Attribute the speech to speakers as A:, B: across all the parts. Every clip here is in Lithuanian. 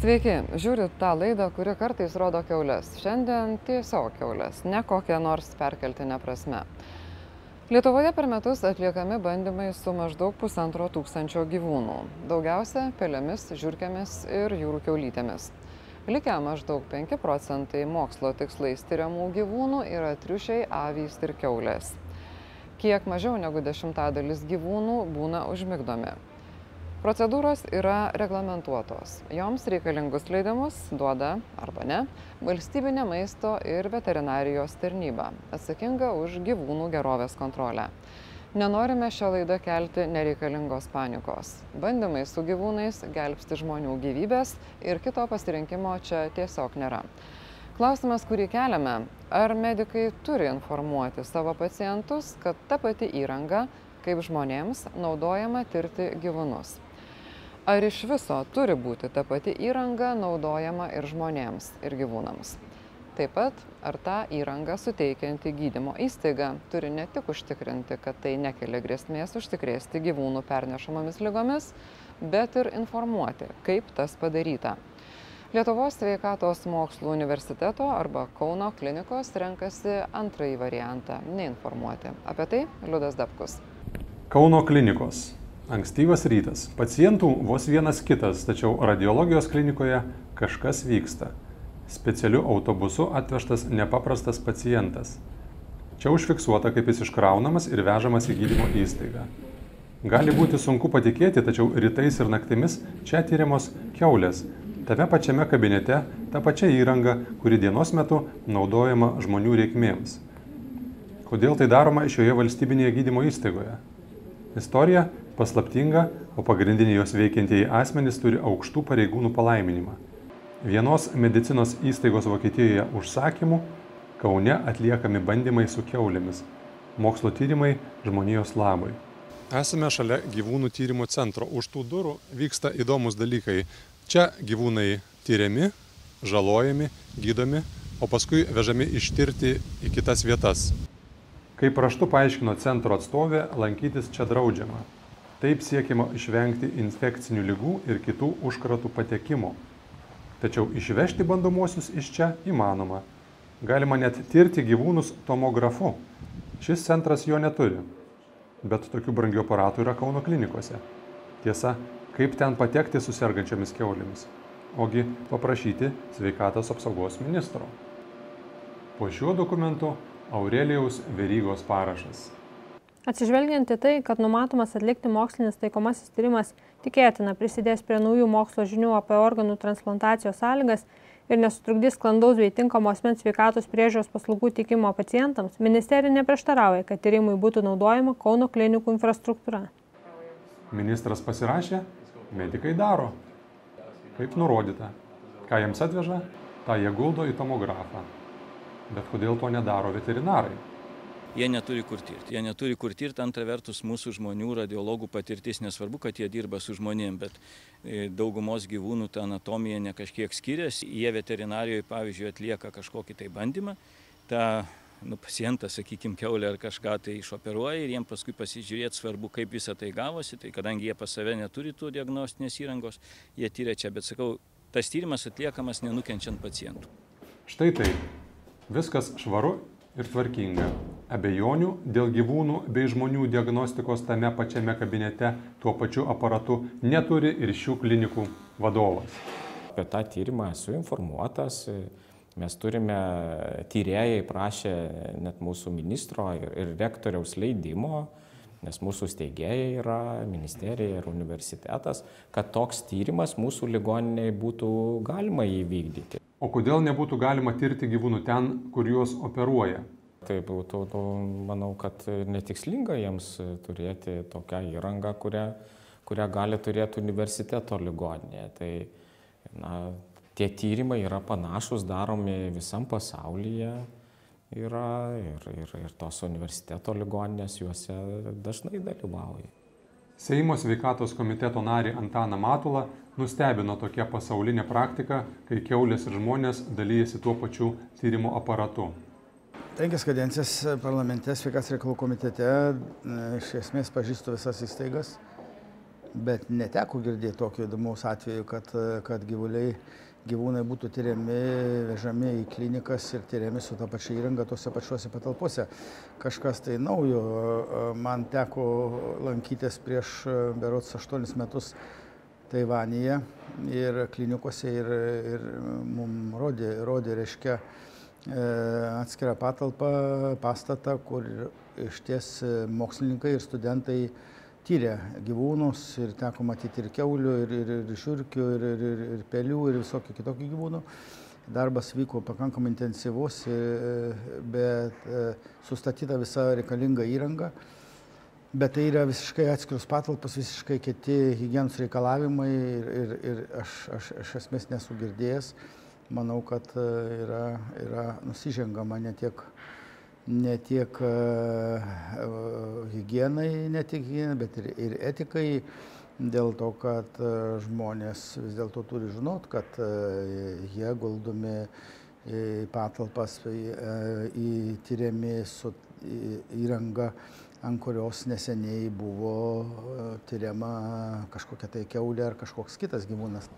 A: Sveiki, žiūrit tą laidą, kuri kartais rodo keulės. Šiandien tiesiog keulės, ne kokią nors perkeltinę prasme. Lietuvoje per metus atliekami bandymai su maždaug pusantro tūkstančio gyvūnų. Daugiausia pelėmis, žiūrkėmis ir jūrų keulytėmis. Likę maždaug 5 procentai mokslo tikslais tyriamų gyvūnų yra triušiai, avys ir keulės. Kiek mažiau negu dešimtadalis gyvūnų būna užmigdomi. Procedūros yra reglamentuotos. Joms reikalingus leidimus duoda arba ne valstybinė maisto ir veterinarijos tarnyba, atsakinga už gyvūnų gerovės kontrolę. Nenorime šią laidą kelti nereikalingos panikos. Bandymai su gyvūnais gelbsti žmonių gyvybės ir kito pasirinkimo čia tiesiog nėra. Klausimas, kurį keliame, ar medikai turi informuoti savo pacientus, kad ta pati įranga, kaip žmonėms, naudojama tirti gyvūnus. Ar iš viso turi būti ta pati įranga naudojama ir žmonėms, ir gyvūnams? Taip pat, ar tą įrangą suteikianti gydymo įstaiga turi ne tik užtikrinti, kad tai nekelia grėsmės užsikrėsti gyvūnų pernešamomis lygomis, bet ir informuoti, kaip tas padaryta. Lietuvos sveikatos mokslų universiteto arba Kauno klinikos renkasi antrąjį variantą - neinformuoti. Apie tai Liudas Dabkus.
B: Kauno klinikos Ankstyvas rytas. Pacientų vos vienas kitas, tačiau radiologijos klinikoje kažkas vyksta. Specialiu autobusu atvežtas nepaprastas pacientas. Čia užfiksuota, kaip jis iškraunamas ir vežamas į gydymo įstaigą. Gali būti sunku patikėti, tačiau rytais ir naktimis čia tyriamos keulės. Tame pačiame kabinete ta pačia įranga, kuri dienos metu naudojama žmonių reikmėms. Kodėl tai daroma šioje valstybinėje gydymo įstaigoje? Istorija paslaptinga, o pagrindiniai jos veikiantieji asmenys turi aukštų pareigūnų palaiminimą. Vienos medicinos įstaigos Vokietijoje užsakymų Kaune atliekami bandymai su keulėmis. Mokslo tyrimai žmonijos labui. Esame šalia gyvūnų tyrimo centro. Už tų durų vyksta įdomus dalykai. Čia gyvūnai tyriami, žalojami, gydomi, o paskui vežami ištirti į kitas vietas. Kaip raštu paaiškino centro atstovė, lankytis čia draudžiama. Taip siekiama išvengti infekcinių lygų ir kitų užkratų patekimo. Tačiau išvežti bandomuosius iš čia įmanoma. Galima net tirti gyvūnus tomografu. Šis centras jo neturi. Bet tokių brangių aparatų yra Kauno klinikose. Tiesa, kaip ten patekti su sergančiomis keulėmis? Ogi paprašyti sveikatos apsaugos ministro. Po šiuo dokumentu Aurelijaus Verygos parašas.
C: Atsižvelgiant į tai, kad numatomas atlikti mokslinis taikomasis tyrimas tikėtina prisidės prie naujų mokslo žinių apie organų transplantacijos sąlygas ir nesutrukdys sklandaus bei tinkamo asmens sveikatos priežiūros paslaugų teikimo pacientams, ministerija neprieštarauja, kad tyrimui būtų naudojama Kauno klinikų infrastruktūra.
B: Ministras pasirašė, medikai daro. Kaip nurodyta. Ką jiems atveža, tą jie guldo į tomografą. Bet kodėl to nedaro veterinarai?
D: Jie neturi kur tirti. Jie neturi kur tirti, antra vertus mūsų žmonių radiologų patirtis, nesvarbu, kad jie dirba su žmonėm, bet e, daugumos gyvūnų ta anatomija ne kažkiek skiriasi. Jie veterinarijoje, pavyzdžiui, atlieka kažkokį tai bandymą, tą nu, pacientą, sakykime, keulę ar kažką tai išoperuoja ir jiems paskui pasižiūrėti svarbu, kaip visą tai gavosi. Tai kadangi jie pas save neturi tų diagnostinės įrangos, jie tyria čia, bet sakau, tas tyrimas atliekamas nenukenčiant pacientų.
B: Štai taip. Viskas švaru ir tvarkinga. Abejonių dėl gyvūnų bei žmonių diagnostikos tame pačiame kabinete tuo pačiu aparatu neturi ir šių klinikų vadovas.
E: Apie tą tyrimą esu informuotas. Mes turime tyrėjai prašę net mūsų ministro ir, ir rektoriaus leidimo, nes mūsų steigėjai yra ministerija ir universitetas, kad toks tyrimas mūsų ligoniniai būtų galima įvykdyti.
B: O kodėl nebūtų galima tirti gyvūnų ten, kur juos operuoja?
E: Tai būtų, nu, manau, kad netikslinga jiems turėti tokią įrangą, kurią, kurią gali turėti universiteto ligoninė. Tai na, tie tyrimai yra panašus, daromi visam pasaulyje yra ir, ir, ir tos universiteto ligoninės juose dažnai dalyvauja.
B: Seimo sveikatos komiteto narį Antaną Matulą nustebino tokia pasaulinė praktika, kai keulės ir žmonės dalyjasi tuo pačiu tyrimo aparatu.
F: Penkias kadencijas parlamente, sveikatos reikalų komitete, iš esmės pažįstu visas įstaigas. bet neteko girdėti tokio įdomaus atveju, kad, kad gyvuliai, gyvūnai būtų tyriami, vežami į klinikas ir tyriami su ta pačia įranga tose pačiuose patalpose. Kažkas tai naujo. Man teko lankytis prieš berots 8 metus Taivanėje ir klinikose ir, ir mums rodė, rodė reiškia, e, atskirą patalpą, pastatą, kur iš ties mokslininkai ir studentai tyrė gyvūnus ir teko matyti ir keulių, ir, ir, ir šiurkių, ir, ir, ir, ir pelių, ir visokių kitokių gyvūnų. Darbas vyko pakankamai intensyvus, e, bet e, sustatyta visa reikalinga įranga. Bet tai yra visiškai atskirus patalpos, visiškai kiti hygienos reikalavimai ir, ir, ir aš, aš, aš esmės nesu girdėjęs. Manau, kad e, yra, yra nusižengama ne tiek ne tiek hygienai, ne tik hygienai, bet ir, ir etikai, dėl to, kad žmonės vis dėlto turi žinot, kad jie guldomi į patalpas, įtyriami su įranga, ant kurios neseniai buvo tyriama kažkokia tai keulė ar kažkoks kitas gyvūnas.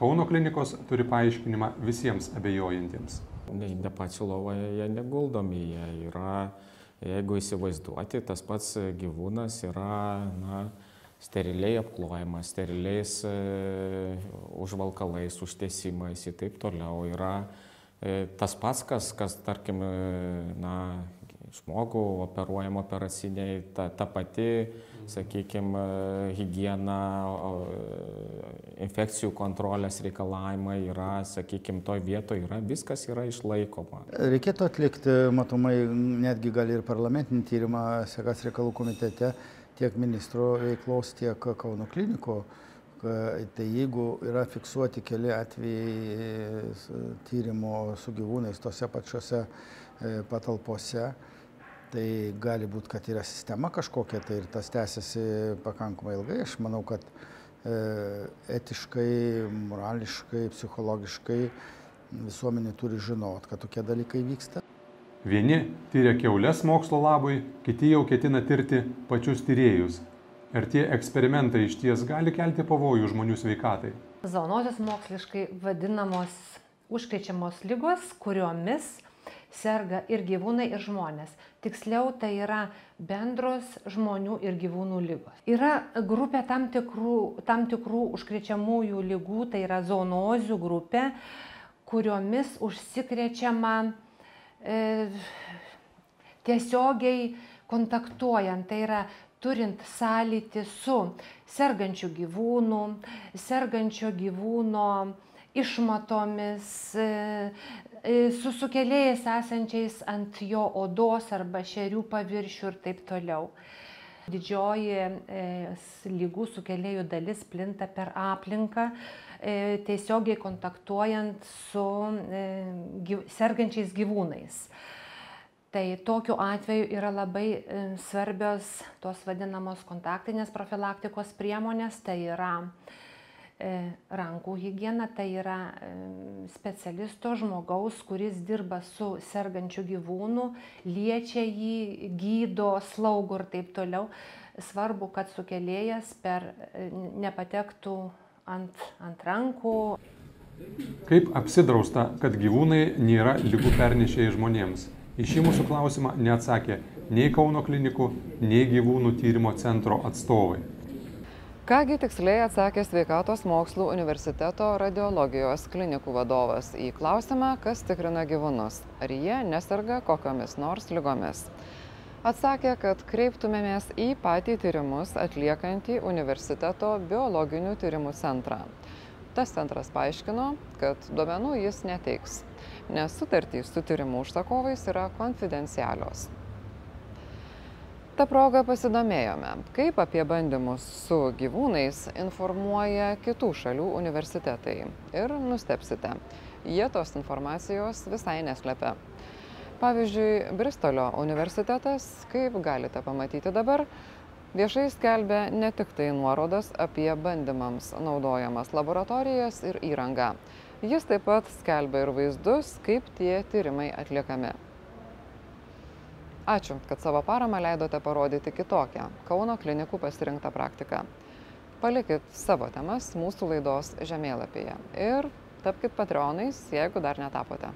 B: Kauno klinikos turi paaiškinimą visiems abejojantiems
E: ne pačio lovoje jie neguldomi, jie yra, jeigu įsivaizduoti, tas pats gyvūnas yra na, steriliai apklojamas, steriliais e, užvalkalais, užtiesimais ir taip toliau. Yra e, tas pats, kas, kas tarkim, e, na, žmogų operuojam operaciniai, ta, ta pati, sakykime, hygiena, infekcijų kontrolės reikalavimai yra, sakykime, toj vietoje yra, viskas yra išlaikoma.
F: Reikėtų atlikti, matomai, netgi gal ir parlamentinį tyrimą Sekas reikalų komitete tiek ministro veiklos, tiek Kauno kliniko. Tai jeigu yra fiksuoti keli atvejai tyrimo su gyvūnais tose pačiose e, patalpose, tai gali būti, kad yra sistema kažkokia, tai ir tas tęsiasi pakankamai ilgai. Aš manau, kad e, etiškai, morališkai, psichologiškai visuomenė turi žinot, kad tokie dalykai vyksta.
B: Vieni tyria keulės mokslo labui, kiti jau ketina tirti pačius tyrėjus. Ar tie eksperimentai iš ties gali kelti pavojų žmonių sveikatai?
G: Zoonozės moksliškai vadinamos užkrečiamos lygos, kuriomis serga ir gyvūnai, ir žmonės. Tiksliau, tai yra bendros žmonių ir gyvūnų lygos. Yra grupė tam tikrų, tam tikrų užkrečiamųjų lygų, tai yra zoonozių grupė, kuriomis užsikrečiama e, tiesiogiai kontaktuojant. Tai yra turint sąlytį su sergančiu gyvūnu, sergančio gyvūno išmatomis, e, E, su sukėlėjais esančiais ant jo odos arba šerių paviršių ir taip toliau. Didžioji e, lygų sukėlėjų dalis plinta per aplinką, tiesiogiai kontaktuojant su sergančiais gyvūnais. Tai tokiu atveju yra labai svarbios tos vadinamos kontaktinės profilaktikos priemonės, tai yra rankų higiena tai yra e, specialisto žmogaus, kuris dirba su sergančiu gyvūnu, liečia jį, gydo, slaugo ir taip toliau. Svarbu, kad sukėlėjas per e, nepatektų ant, ant rankų.
B: Kaip apsidrausta, kad gyvūnai nėra lygų pernešėjai žmonėms? Į šį mūsų klausimą neatsakė nei Kauno klinikų, nei gyvūnų tyrimo centro atstovai.
A: Kągi tiksliai atsakė Sveikatos mokslų universiteto radiologijos klinikų vadovas į klausimą, kas tikrina gyvūnus, ar jie nesarga kokiomis nors lygomis. Atsakė, kad kreiptumėmės į patį tyrimus atliekantį universiteto biologinių tyrimų centrą. Tas centras paaiškino, kad duomenų jis neteiks, nes sutartys su tyrimų užsakovais yra konfidencialios. Ta proga pasidomėjome, kaip apie bandymus su gyvūnais informuoja kitų šalių universitetai. Ir nustepsite, jie tos informacijos visai neslepia. Pavyzdžiui, Bristolio universitetas, kaip galite pamatyti dabar, viešai skelbia ne tik tai nuorodas apie bandymams naudojamas laboratorijas ir įrangą. Jis taip pat skelbia ir vaizdus, kaip tie tyrimai atliekami. Ačiū, kad savo paramą leidote parodyti kitokią Kauno klinikų pasirinktą praktiką. palikit savo temas mūsų laidos žemėlapyje ir tapkite patronais, jeigu dar netapote.